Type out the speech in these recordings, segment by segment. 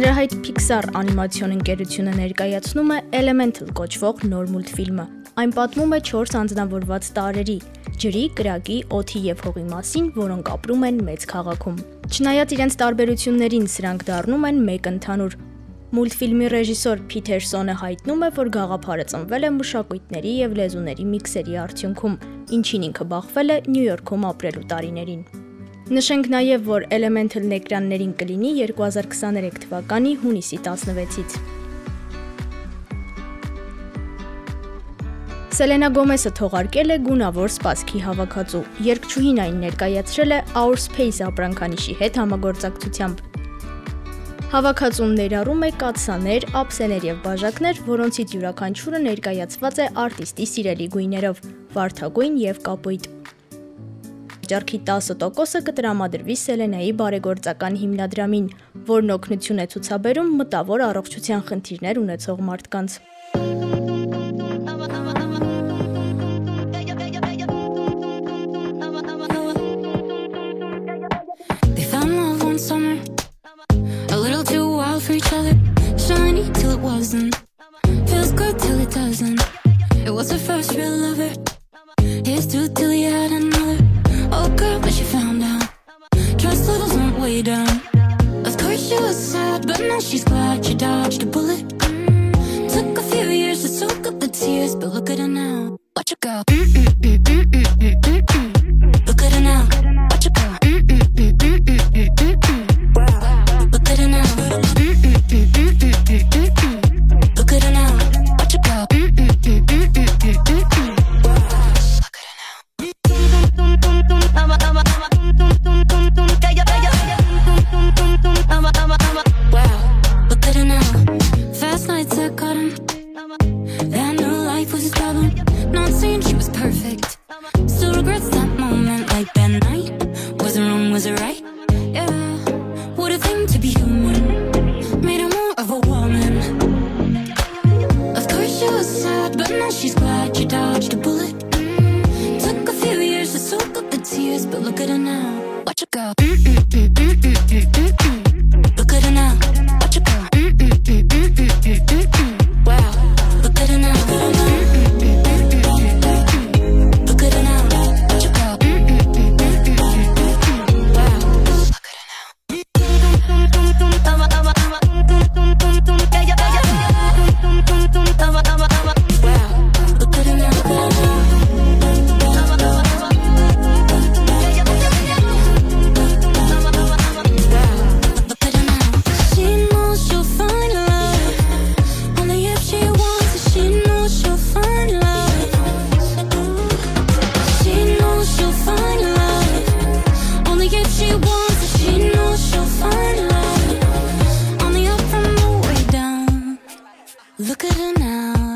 Հանրահայտ Pixar անիմացիոն ընկերությունը ներկայացնում է Elemental կոչվող նոր մուլտֆիլմը։ Այն պատմում է 4 անձնավորված տարրերի՝ ջրի, կրակի, օդի եւ հողի մասին, որոնք ապրում են մեծ քաղաքում։ Չնայած իրենց տարբերություններին, սրանք դառնում են մեկ ընդհանուր։ Մուլտֆիլմի ռեժիսոր Փիթերսոնը հայտնում է, որ գաղափարը ծնվել է մշակույթների եւ լեզուների միքսերի արդյունքում, ինչին ինքը բախվել է Նյու Յորքում ապրելու տարիներին։ Նշենք նաև, որ Elemental-ն էկրաններին կլինի 2023 թվականի հունիսի 16-ից։ Սելենա Գոմեսը թողարկել է գունավոր սպասքի հավաքածու։ Երկչուհին այն ներկայացրել է Our Space ապրանքանիշի հետ համագործակցությամբ։ Հավաքածուն ներառում է կաթսաներ, ափսեներ եւ բաժակներ, որոնցից յուրաքանչյուրը ներկայացված է արտիստի սիրելի գույներով՝ վարդագույն եւ կապույտ վաճառքի 10%-ը կտրամադրվի Սելենայի բարեգործական հիմնադրամին, որն օգնություն է ցուցաբերում մտավոր առողջության խնդիրներ ունեցող մարդկանց։ she's glad nights I caught him That new life was his problem. Not saying she was perfect. Still regrets that moment like that night Was it wrong, was it right? Yeah What a thing to be human. Made her more of a woman. Of course she was sad But now she's glad she dodged a bullet. Mm -hmm. Took a few years to soak up the tears But look at her now. Watch her go. Mm -mm Look at her now.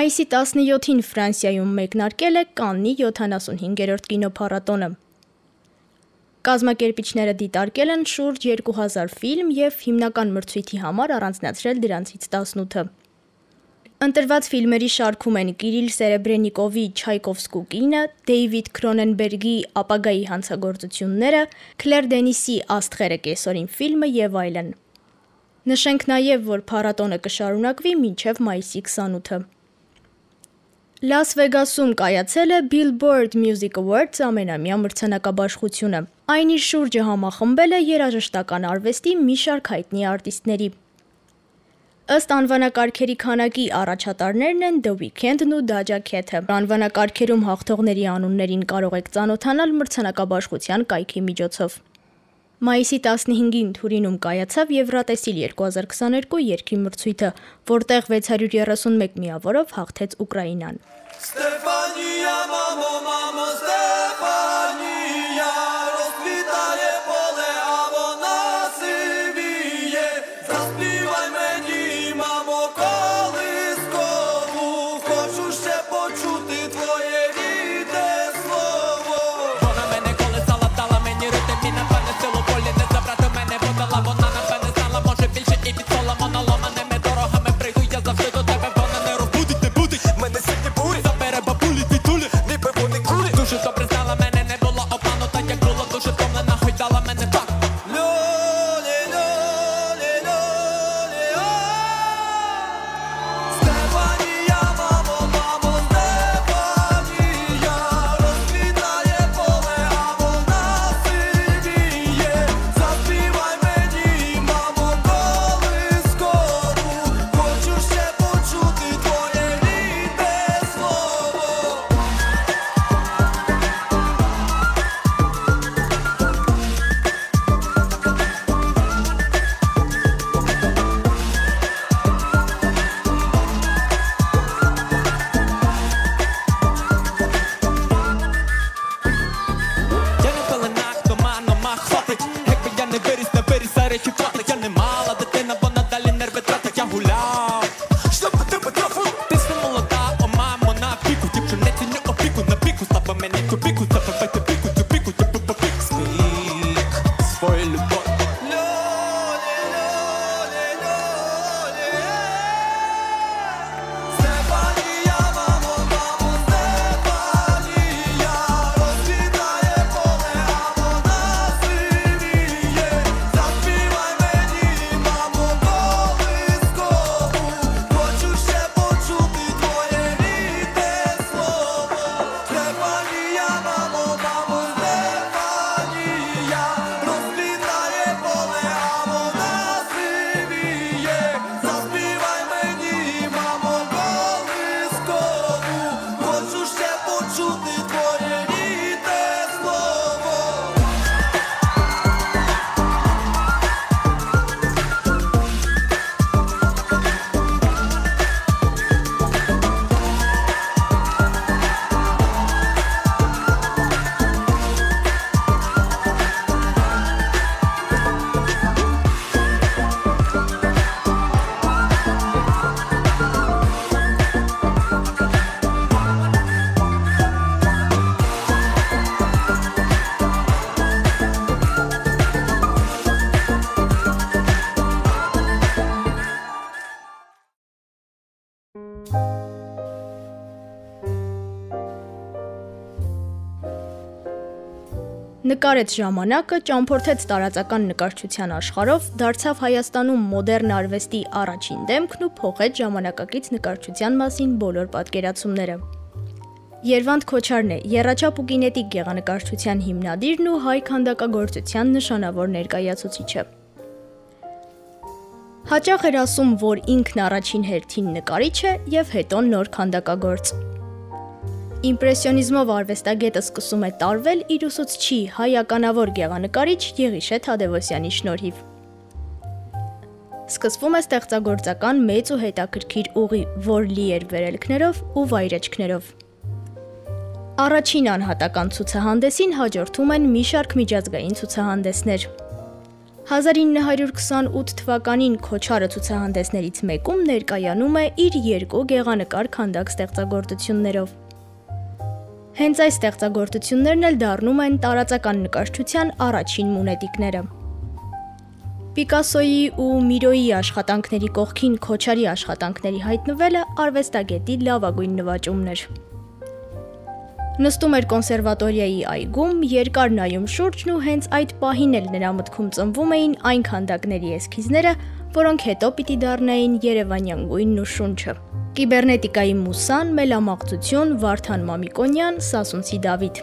Մայիսի 17-ին Ֆրանսիայում մեկնարկել է Կաննի 75-րդ կինոփառատոնը։ Կազմակերպիչները դիտարկել են շուրջ 2000 ֆիլմ եւ հիմնական մրցույթի համար առանձնացրել դրանցից 18-ը։ Ընտրված ֆիլմերի շարքում են Կիրիլ Սերեբրենիկովի Չայկովսկու կինը, Դեյվիդ Քրոնենբերգի ապագայի հանցագործությունները, Քլեր Դենիսի Աստղերը կեսօրին ֆիլմը եւ այլն։ Նշենք նաև, որ փառատոնը կշարունակվի մինչև մայիսի 28-ը։ Լաս Վեգասում կայացել է Billboard Music Awards ամենամյա մրցանակաբաշխությունը։ Այն իր շուրջը համախմբել է երաժշտական արվեստի մի շարք հայտնի արտիստների։ Ըստ անվանակարգերի քանակի առաջատարներն են The Weeknd-ն ու Doja Cat-ը։ Անվանակարգերում հաղթողների անուններին կարող եք ծանոթանալ մրցանակաբաշխության կայքի միջոցով։ Մայիսի 15-ին Թուրինում կայացավ Եվրատեսիլ 2022 երկրի մրցույթը, որտեղ 631 միավորով հաղթեց Ուկրաինան։ Ստեփանիա Let you Նկարեց ժամանակը, ճամփորդեց տարածական նկարչության աշխարհով, դարձավ Հայաստանում մոդեռն արվեստի առաջին դեմքն ու փոխեց ժամանակակից նկարչության մասին բոլոր պատկերացումները։ Երվանդ Քոչարն է Եռաչապ ու կինետիկ գեղանկարչության հիմնադիրն ու հայ քանդակագործության նշանավոր ներկայացուցիչը։ Հաճախ էր ասում, որ ինքն առաջին հերթին նկարիչ է եւ հետո նոր քանդակագործ։ Իմպրեսիոնիզմով արվեստագետը սկսում է տարվել իր ուսուցչի հայականավոր գեղանկարիչ Եղիշե Թադևոսյանի շնորհիվ։ Սկսվում է ստեղծագործական մեծ ու հետաքրքիր ուղի, որ լի էր վերելքներով ու վայրեջքներով։ Առաջին անհատական ցուցահանդեսին հաջորդում են մի շարք միջազգային ցուցահանդեսներ։ 1928 թվականին Քոչարը ցուցահանդեսներից մեկում ներկայանում է իր երկու գեղանկար քանդակ ստեղծագործություններով։ Հենց այս ստեղծագործություններն էլ դառնում են տարածական նկարչության առաջին մունետիկները։ Պիկասոյի ու Միրոյի աշխատանքների կողքին Քոչարի աշխատանքների հայտնվելը արվեստագետի լավագույն նվաճումն էր։ Նստում էր կոնսերվատորիայի այգում, երկար նայում շուրջն ու հենց այդ պահին էլ նրա մտքում ծնվում էին այն քանդակների էսքիզները, որոնք հետո պիտի դառնային Երևանյան գույնն ու շունչը։ Կիբերնետիկայի Մուսան, Մելամաղձություն, Վարդան Մամիկոնյան, Սասունցի Դավիթ։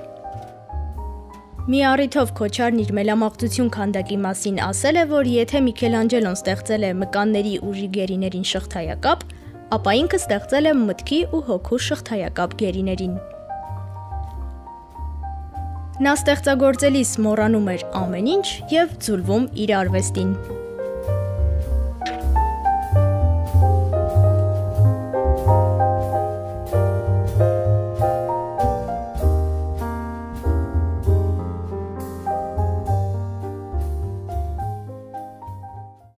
Մի առիթով Քոչարն իր մելամաղձություն քանդակի մասին ասել է, որ եթե Միքելանջելոն ստեղծել է մկանների ու ժիգերիներին շղթայակապ, ապա ինքը ստեղծել է մտքի ու հոգու շղթայակապ գերիներին։ Նա ստեղծագործելիս մոռանում էր ամեն ինչ եւ ձուլվում իր արվեստին։